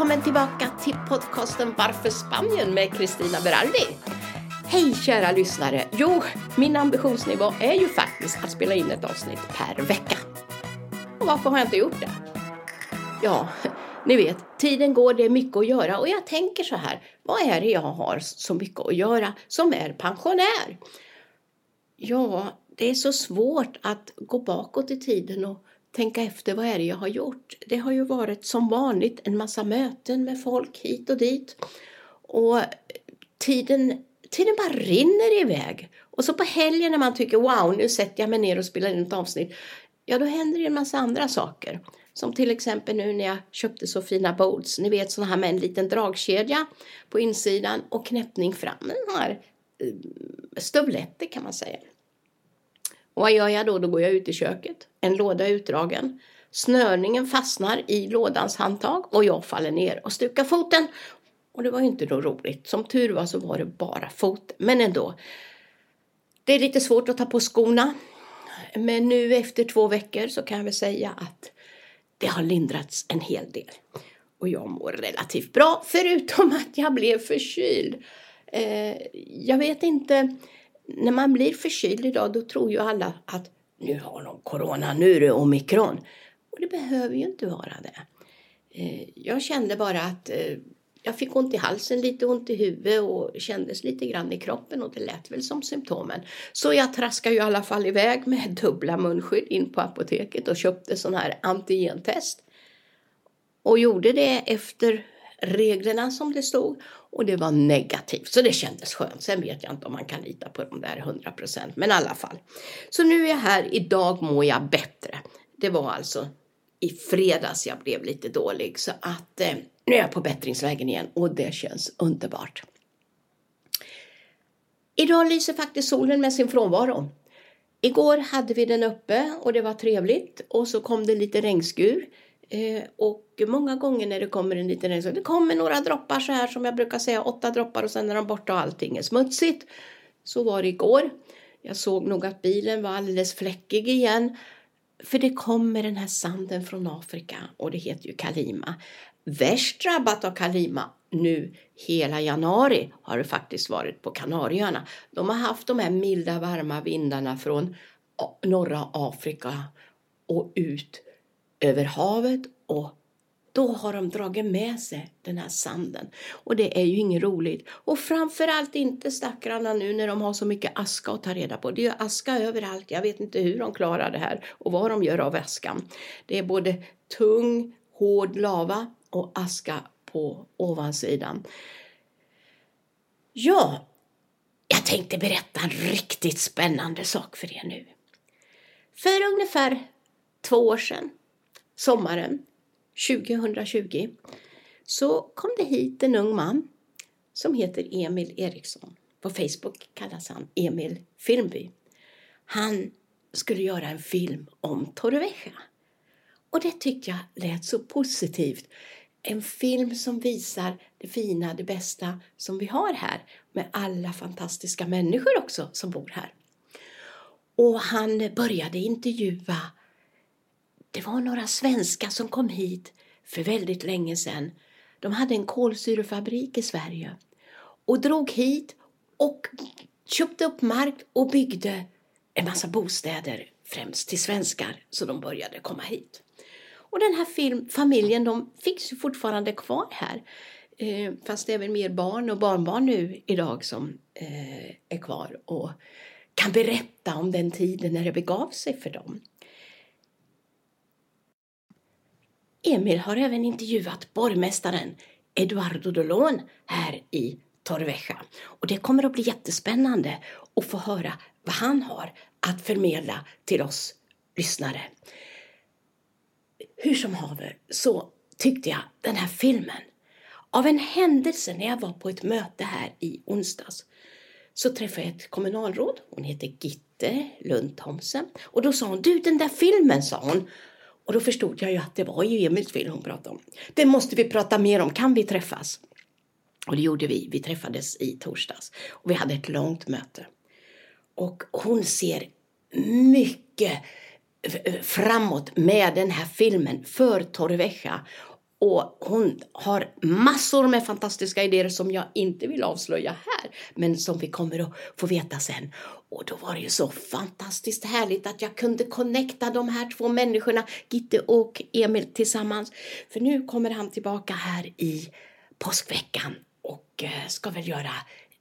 Välkommen tillbaka till podcasten Varför Spanien med Kristina Berardi. Hej kära lyssnare! Jo, min ambitionsnivå är ju faktiskt att spela in ett avsnitt per vecka. Och varför har jag inte gjort det? Ja, ni vet, tiden går, det är mycket att göra och jag tänker så här, vad är det jag har så mycket att göra som är pensionär? Ja, det är så svårt att gå bakåt i tiden och tänka efter vad är det jag har gjort. Det har ju varit som vanligt en massa möten med folk hit och dit. Och tiden, tiden bara rinner iväg. Och så på helgen när man tycker wow, nu sätter jag mig ner och spelar in ett avsnitt. Ja, då händer det en massa andra saker. Som till exempel nu när jag köpte så fina bowls. Ni vet sådana här med en liten dragkedja på insidan och knäppning fram. Den här eh, stövletter kan man säga. Och vad gör jag då? Då går jag ut i köket. En låda är utdragen. Snörningen fastnar i lådans handtag och jag faller ner och stukar foten. Och det var ju inte då roligt. Som tur var så var det bara fot, men ändå. Det är lite svårt att ta på skorna. Men nu efter två veckor så kan jag väl säga att det har lindrats en hel del. Och jag mår relativt bra, förutom att jag blev förkyld. Eh, jag vet inte, när man blir förkyld idag då tror ju alla att nu har de corona, nu är det omikron. Och det behöver ju inte vara det. Eh, jag kände bara att eh, jag fick ont i halsen, lite ont i huvudet och kändes lite grann i kroppen och det lät väl som symptomen. Så jag traskade ju i alla fall iväg med dubbla munskydd in på apoteket och köpte sån här antigentest. Och gjorde det efter reglerna som det stod och det var negativt så det kändes skönt. Sen vet jag inte om man kan lita på de där 100 procent men i alla fall. Så nu är jag här, idag mår jag bättre. Det var alltså i fredags jag blev lite dålig så att eh, nu är jag på bättringsvägen igen och det känns underbart. Idag lyser faktiskt solen med sin frånvaro. Igår hade vi den uppe och det var trevligt och så kom det lite regnskur. Eh, och många gånger när det kommer en liten regn, det kommer några droppar så här som jag brukar säga, åtta droppar och sen är de borta och allting är smutsigt. Så var det igår. Jag såg nog att bilen var alldeles fläckig igen. För det kommer den här sanden från Afrika och det heter ju Kalima. Värst drabbat av Kalima nu hela januari har det faktiskt varit på Kanarieöarna. De har haft de här milda varma vindarna från norra Afrika och ut över havet och då har de dragit med sig den här sanden. Och det är ju inget roligt. Och framförallt inte stackarna nu när de har så mycket aska att ta reda på. Det är ju aska överallt. Jag vet inte hur de klarar det här och vad de gör av askan. Det är både tung, hård lava och aska på ovansidan. Ja, jag tänkte berätta en riktigt spännande sak för er nu. För ungefär två år sedan, sommaren 2020, så kom det hit en ung man som heter Emil Eriksson. På Facebook kallas han Emil Filmby. Han skulle göra en film om Torrevieja. Och det tyckte jag lät så positivt. En film som visar det fina, det bästa som vi har här med alla fantastiska människor också som bor här. Och han började intervjua det var några svenskar som kom hit för väldigt länge sedan. De hade en kolsyrefabrik i Sverige och drog hit och köpte upp mark och byggde en massa bostäder, främst till svenskar, så de började komma hit. Och den här film, familjen de finns ju fortfarande kvar här. Eh, fast det är väl mer barn och barnbarn nu idag som eh, är kvar och kan berätta om den tiden när det begav sig för dem. Emil har även intervjuat borgmästaren Eduardo Dolon här i Torrevieja. Och det kommer att bli jättespännande att få höra vad han har att förmedla till oss lyssnare. Hur som haver så tyckte jag den här filmen, av en händelse när jag var på ett möte här i onsdags, så träffade jag ett kommunalråd. Hon heter Gitte Lundthomsen. Och då sa hon, du den där filmen, sa hon. Och då förstod jag ju att det var ju Emils film hon pratade om. Det måste vi prata mer om, kan vi träffas? Och det gjorde vi, vi träffades i torsdags. Och vi hade ett långt möte. Och hon ser mycket framåt med den här filmen för Torrevieja och hon har massor med fantastiska idéer som jag inte vill avslöja här, men som vi kommer att få veta sen. Och då var det ju så fantastiskt härligt att jag kunde connecta de här två människorna, Gitte och Emil tillsammans. För nu kommer han tillbaka här i påskveckan och eh, ska väl göra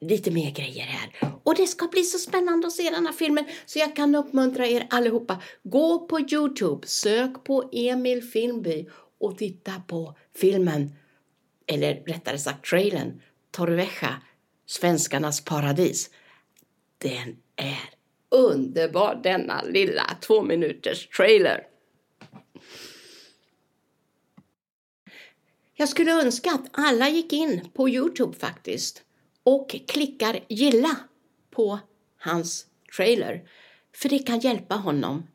lite mer grejer här. Och det ska bli så spännande att se den här filmen så jag kan uppmuntra er allihopa. Gå på Youtube, sök på Emil Filmby och titta på filmen, eller rättare sagt trailern, Torrevieja, Svenskarnas paradis. Den är underbar denna lilla två minuters trailer. Jag skulle önska att alla gick in på Youtube faktiskt och klickar gilla på hans trailer. För det kan hjälpa honom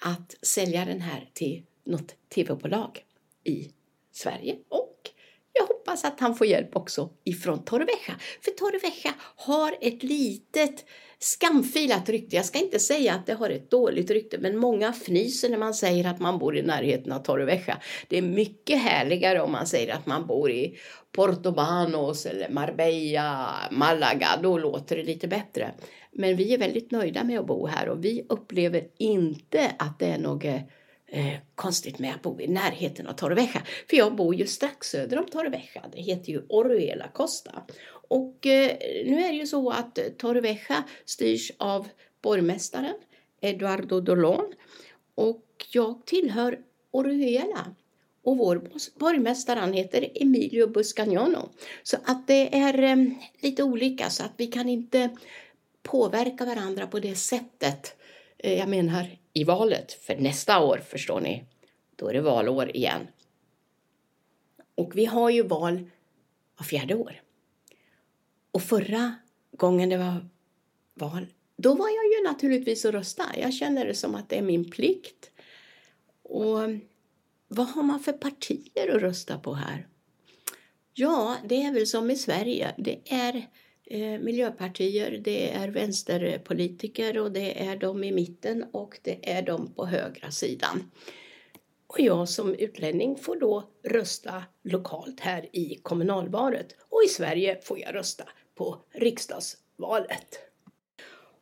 att sälja den här till något tv-bolag i Sverige och jag hoppas att han får hjälp också ifrån Torrevieja. För Torrevieja har ett litet skamfilat rykte. Jag ska inte säga att det har ett dåligt rykte, men många fnyser när man säger att man bor i närheten av Torrevieja. Det är mycket härligare om man säger att man bor i Portobanos eller Marbella, Malaga. Då låter det lite bättre. Men vi är väldigt nöjda med att bo här och vi upplever inte att det är något eh, konstigt med att bo i närheten av Torrevieja. För jag bor ju strax söder om Torrevieja. Det heter ju Oruela Costa. Och eh, nu är det ju så att Torrevieja styrs av borgmästaren Eduardo Dolon och jag tillhör Oruela. Och vår borgmästare han heter Emilio Buscagnano. Så att det är eh, lite olika så att vi kan inte påverka varandra på det sättet. Eh, jag menar i valet, för nästa år förstår ni, då är det valår igen. Och vi har ju val var fjärde år. Och förra gången det var val, då var jag ju naturligtvis och rösta. Jag känner det som att det är min plikt. Och vad har man för partier att rösta på här? Ja, det är väl som i Sverige. Det är Eh, miljöpartier, det är vänsterpolitiker och det är de i mitten och det är de på högra sidan. Och jag som utlänning får då rösta lokalt här i kommunalvalet och i Sverige får jag rösta på riksdagsvalet.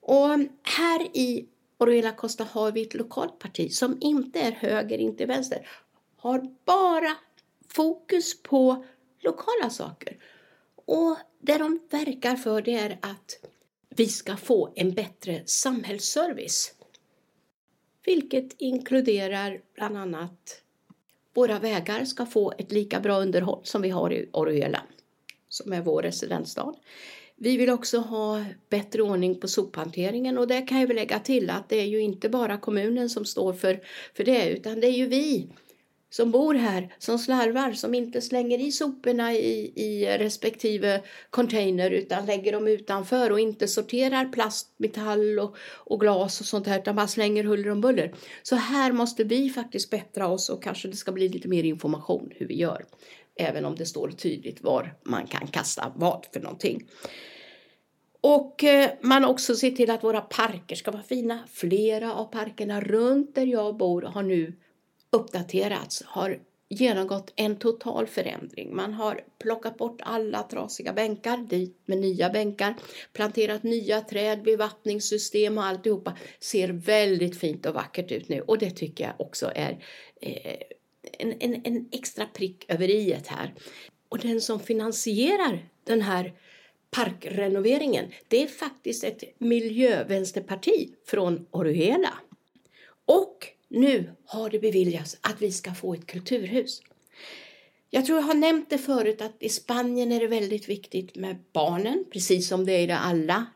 Och här i Oruela Costa har vi ett lokalt parti som inte är höger, inte vänster. Har bara fokus på lokala saker. Och det de verkar för det är att vi ska få en bättre samhällsservice. Vilket inkluderar bland annat våra vägar ska få ett lika bra underhåll som vi har i Oruela, som är vår residensstad. Vi vill också ha bättre ordning på sophanteringen och där kan jag väl lägga till att det är ju inte bara kommunen som står för, för det utan det är ju vi som bor här som slarvar, som inte slänger i soporna i, i respektive container utan lägger dem utanför och inte sorterar plast, metall och, och glas och sånt här utan bara slänger huller om buller. Så här måste vi faktiskt bättra oss och kanske det ska bli lite mer information hur vi gör. Även om det står tydligt var man kan kasta vad för någonting. Och eh, man också ser till att våra parker ska vara fina. Flera av parkerna runt där jag bor har nu uppdaterats, har genomgått en total förändring. Man har plockat bort alla trasiga bänkar dit med nya bänkar, planterat nya träd, bevattningssystem och alltihopa. Ser väldigt fint och vackert ut nu och det tycker jag också är eh, en, en, en extra prick över i här. Och den som finansierar den här parkrenoveringen, det är faktiskt ett miljövänsterparti från Oruela. Och nu har det beviljats att vi ska få ett kulturhus. Jag tror jag har nämnt det förut att i Spanien är det väldigt viktigt med barnen, precis som det är i alla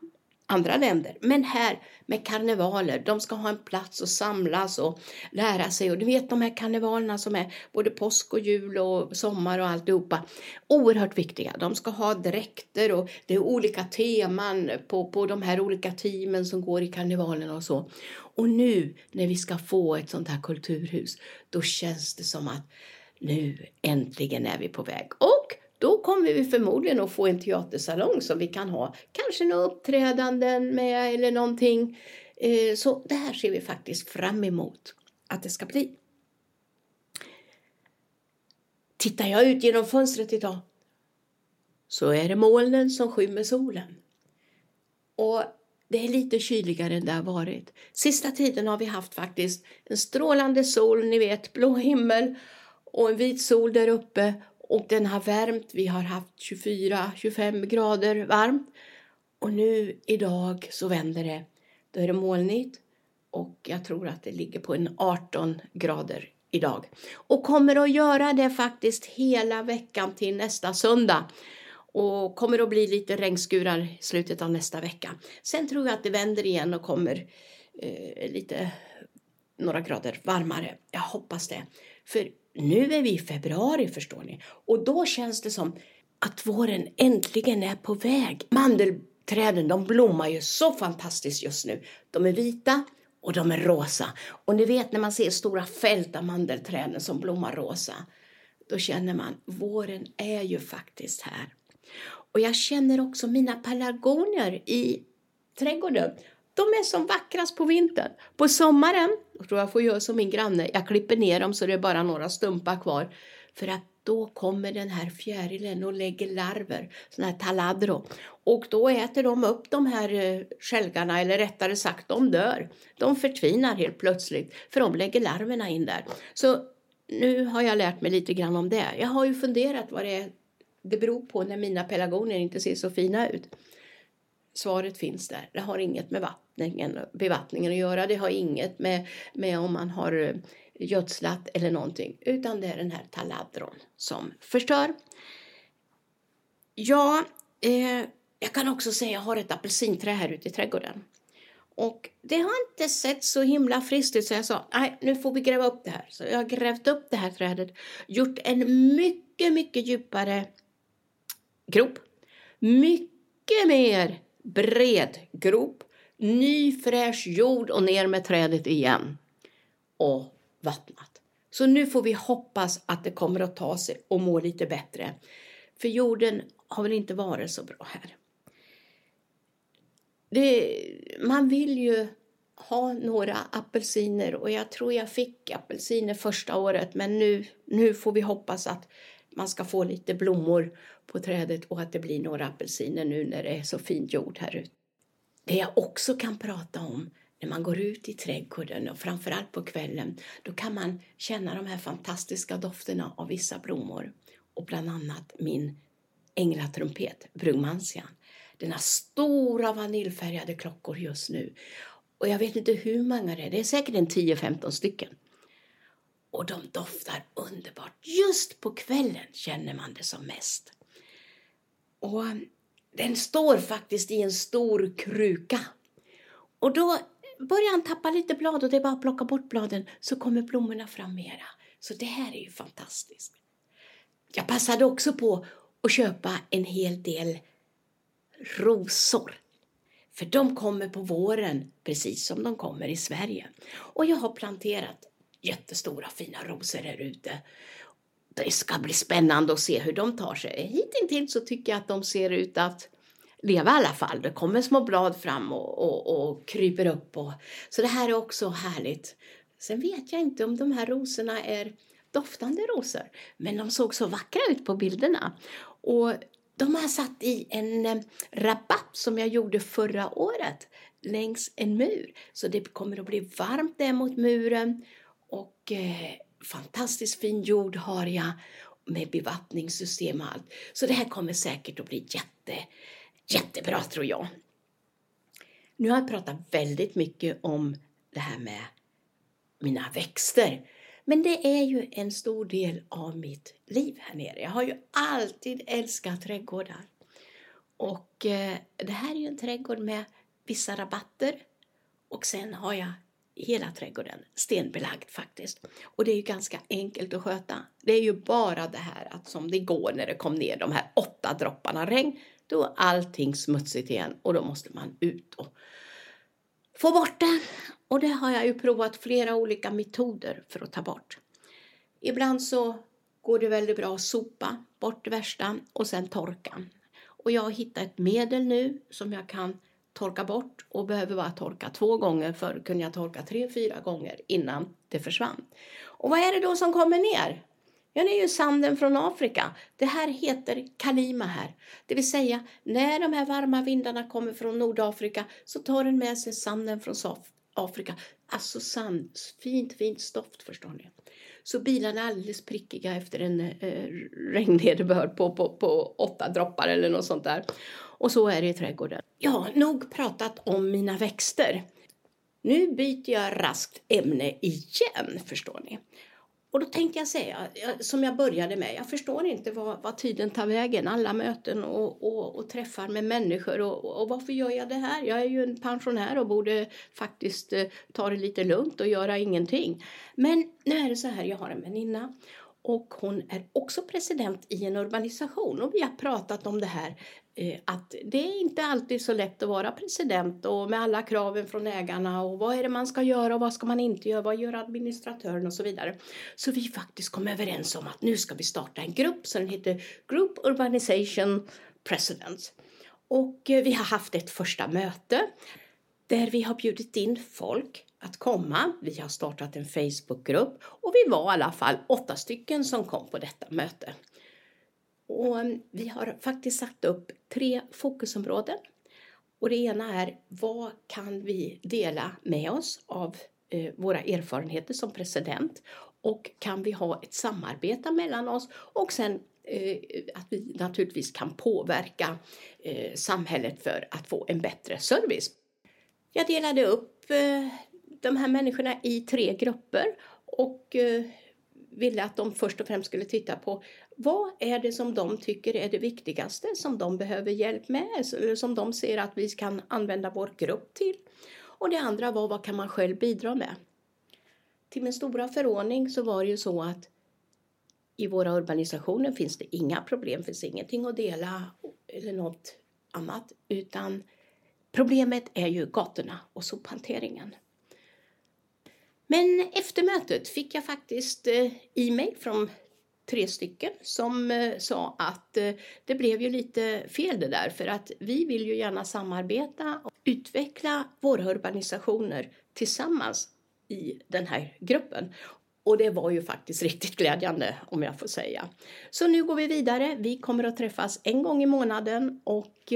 andra länder. Men här med karnevaler, de ska ha en plats att samlas och lära sig. Och du vet de här karnevalerna som är både påsk och jul och sommar och alltihopa. Oerhört viktiga. De ska ha dräkter och det är olika teman på, på de här olika teamen som går i karnevalen och så. Och nu när vi ska få ett sånt här kulturhus, då känns det som att nu äntligen är vi på väg. Och kommer vi förmodligen att få en teatersalong som vi kan ha kanske några uppträdanden med eller någonting. Eh, så det här ser vi faktiskt fram emot att det ska bli. tittar jag ut genom fönstret idag så är det molnen som skymmer solen. Och det är lite kyligare än det har varit. Sista tiden har vi haft faktiskt en strålande sol, ni vet, blå himmel och en vit sol där uppe och den har värmt. Vi har haft 24-25 grader varmt och nu idag så vänder det. Då är det molnigt och jag tror att det ligger på en 18 grader idag. Och kommer att göra det faktiskt hela veckan till nästa söndag. Och kommer att bli lite regnskurar i slutet av nästa vecka. Sen tror jag att det vänder igen och kommer eh, lite några grader varmare. Jag hoppas det. För nu är vi i februari förstår ni. Och då känns det som att våren äntligen är på väg. Mandelträden de blommar ju så fantastiskt just nu. De är vita och de är rosa. Och ni vet när man ser stora fält av mandelträden som blommar rosa. Då känner man våren är ju faktiskt här. Och jag känner också mina pelargonier i trädgården. De är som vackrast på vintern. På sommaren, tror jag får göra som min granne, jag klipper ner dem så det är bara några stumpar kvar. För att då kommer den här fjärilen och lägger larver, sådana här taladro. Och då äter de upp de här eh, skälgarna, eller rättare sagt, de dör. De förtvinar helt plötsligt, för de lägger larverna in där. Så nu har jag lärt mig lite grann om det. Jag har ju funderat vad det, är, det beror på när mina pelargoner inte ser så fina ut. Svaret finns där. Det har inget med vattningen, bevattningen att göra. Det har inget med, med om man har eh, gödslat eller någonting. Utan det är den här taladron som förstör. Ja, eh, jag kan också säga att jag har ett apelsinträ här ute i trädgården. Och det har inte sett så himla friskt ut så jag sa, nej nu får vi gräva upp det här. Så jag har grävt upp det här trädet, gjort en mycket, mycket djupare grop. Mycket mer bred grop, ny fräsch jord och ner med trädet igen. Och vattnat. Så nu får vi hoppas att det kommer att ta sig och må lite bättre. För jorden har väl inte varit så bra här. Det, man vill ju ha några apelsiner och jag tror jag fick apelsiner första året men nu, nu får vi hoppas att man ska få lite blommor på trädet och att det blir några apelsiner nu när det är så fint jord här ute. Det jag också kan prata om när man går ut i trädgården och framförallt på kvällen då kan man känna de här fantastiska dofterna av vissa blommor och bland annat min änglatrumpet, brugmansian. Den har stora vaniljfärgade klockor just nu och jag vet inte hur många det är, det är säkert en 10-15 stycken. Och de doftar underbart. Just på kvällen känner man det som mest. Och den står faktiskt i en stor kruka. Och då börjar han tappa lite blad och det är bara att plocka bort bladen så kommer blommorna fram mera. Så det här är ju fantastiskt. Jag passade också på att köpa en hel del rosor. För de kommer på våren, precis som de kommer i Sverige. Och jag har planterat jättestora fina rosor här ute. Det ska bli spännande att se hur de tar sig. Hittills så tycker jag att de ser ut att leva i alla fall. Det kommer små blad fram och, och, och kryper upp. Och, så det här är också härligt. Sen vet jag inte om de här rosorna är doftande rosor. Men de såg så vackra ut på bilderna. Och de har satt i en eh, rabatt som jag gjorde förra året längs en mur. Så det kommer att bli varmt där mot muren. Och eh, fantastiskt fin jord har jag med bevattningssystem och allt. Så det här kommer säkert att bli jätte Jättebra tror jag. Nu har jag pratat väldigt mycket om det här med mina växter. Men det är ju en stor del av mitt liv här nere. Jag har ju alltid älskat trädgårdar. Och eh, det här är ju en trädgård med vissa rabatter. Och sen har jag hela trädgården stenbelagd faktiskt. Och det är ju ganska enkelt att sköta. Det är ju bara det här att som det går när det kom ner de här åtta dropparna regn då är allting smutsigt igen och då måste man ut och få bort det. Och det har jag ju provat flera olika metoder för att ta bort. Ibland så går det väldigt bra att sopa bort det värsta och sen torka. Och jag har hittat ett medel nu som jag kan torka bort och behöver bara torka två gånger. Förr kunde jag torka tre, fyra gånger innan det försvann. Och vad är det då som kommer ner? Ja, det är ju sanden från Afrika. Det här heter kalima här. Det vill säga, när de här varma vindarna kommer från Nordafrika så tar den med sig sanden från Afrika. Alltså sand, fint, fint stoft förstår ni. Så bilarna är alldeles prickiga efter en eh, regnnederbörd på, på, på åtta droppar eller något sånt där. Och så är det i trädgården. Ja, nog pratat om mina växter. Nu byter jag raskt ämne igen, förstår ni. Och då tänkte jag säga, som jag började med, jag förstår inte vad, vad tiden tar vägen, alla möten och, och, och träffar med människor och, och, varför gör jag det här? Jag är ju en pensionär och borde faktiskt eh, ta det lite lugnt och göra ingenting. Men nu är det så här, jag har en väninna och hon är också president i en urbanisation. och vi har pratat om det här eh, att det är inte alltid så lätt att vara president och med alla kraven från ägarna och vad är det man ska göra och vad ska man inte göra, vad gör administratören och så vidare. Så vi faktiskt kom överens om att nu ska vi starta en grupp som heter Group Urbanization Presidents. Och eh, vi har haft ett första möte där vi har bjudit in folk att komma. Vi har startat en Facebookgrupp och vi var i alla fall åtta stycken som kom på detta möte. Och eh, vi har faktiskt satt upp tre fokusområden. Och det ena är vad kan vi dela med oss av eh, våra erfarenheter som president och kan vi ha ett samarbete mellan oss och sen eh, att vi naturligtvis kan påverka samhället för att få en bättre service. Jag delade upp de här människorna i tre grupper och eh, ville att de först och främst skulle titta på vad är det som de tycker är det viktigaste som de behöver hjälp med eller som de ser att vi kan använda vår grupp till. Och det andra var vad kan man själv bidra med? Till min stora förordning så var det ju så att i våra urbanisationer finns det inga problem, finns ingenting att dela eller något annat utan problemet är ju gatorna och sophanteringen. Men efter mötet fick jag faktiskt eh, e-mail från tre stycken som eh, sa att eh, det blev ju lite fel det där för att vi vill ju gärna samarbeta och utveckla våra urbanisationer tillsammans i den här gruppen. Och det var ju faktiskt riktigt glädjande om jag får säga. Så nu går vi vidare. Vi kommer att träffas en gång i månaden och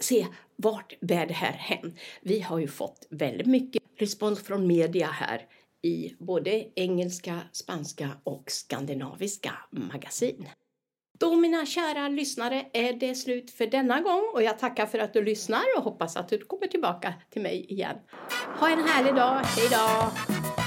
se vart bär det här hän. Vi har ju fått väldigt mycket respons från media här i både engelska, spanska och skandinaviska magasin. Då mina kära lyssnare är det slut för denna gång och jag tackar för att du lyssnar och hoppas att du kommer tillbaka till mig igen. Ha en härlig dag, hejdå!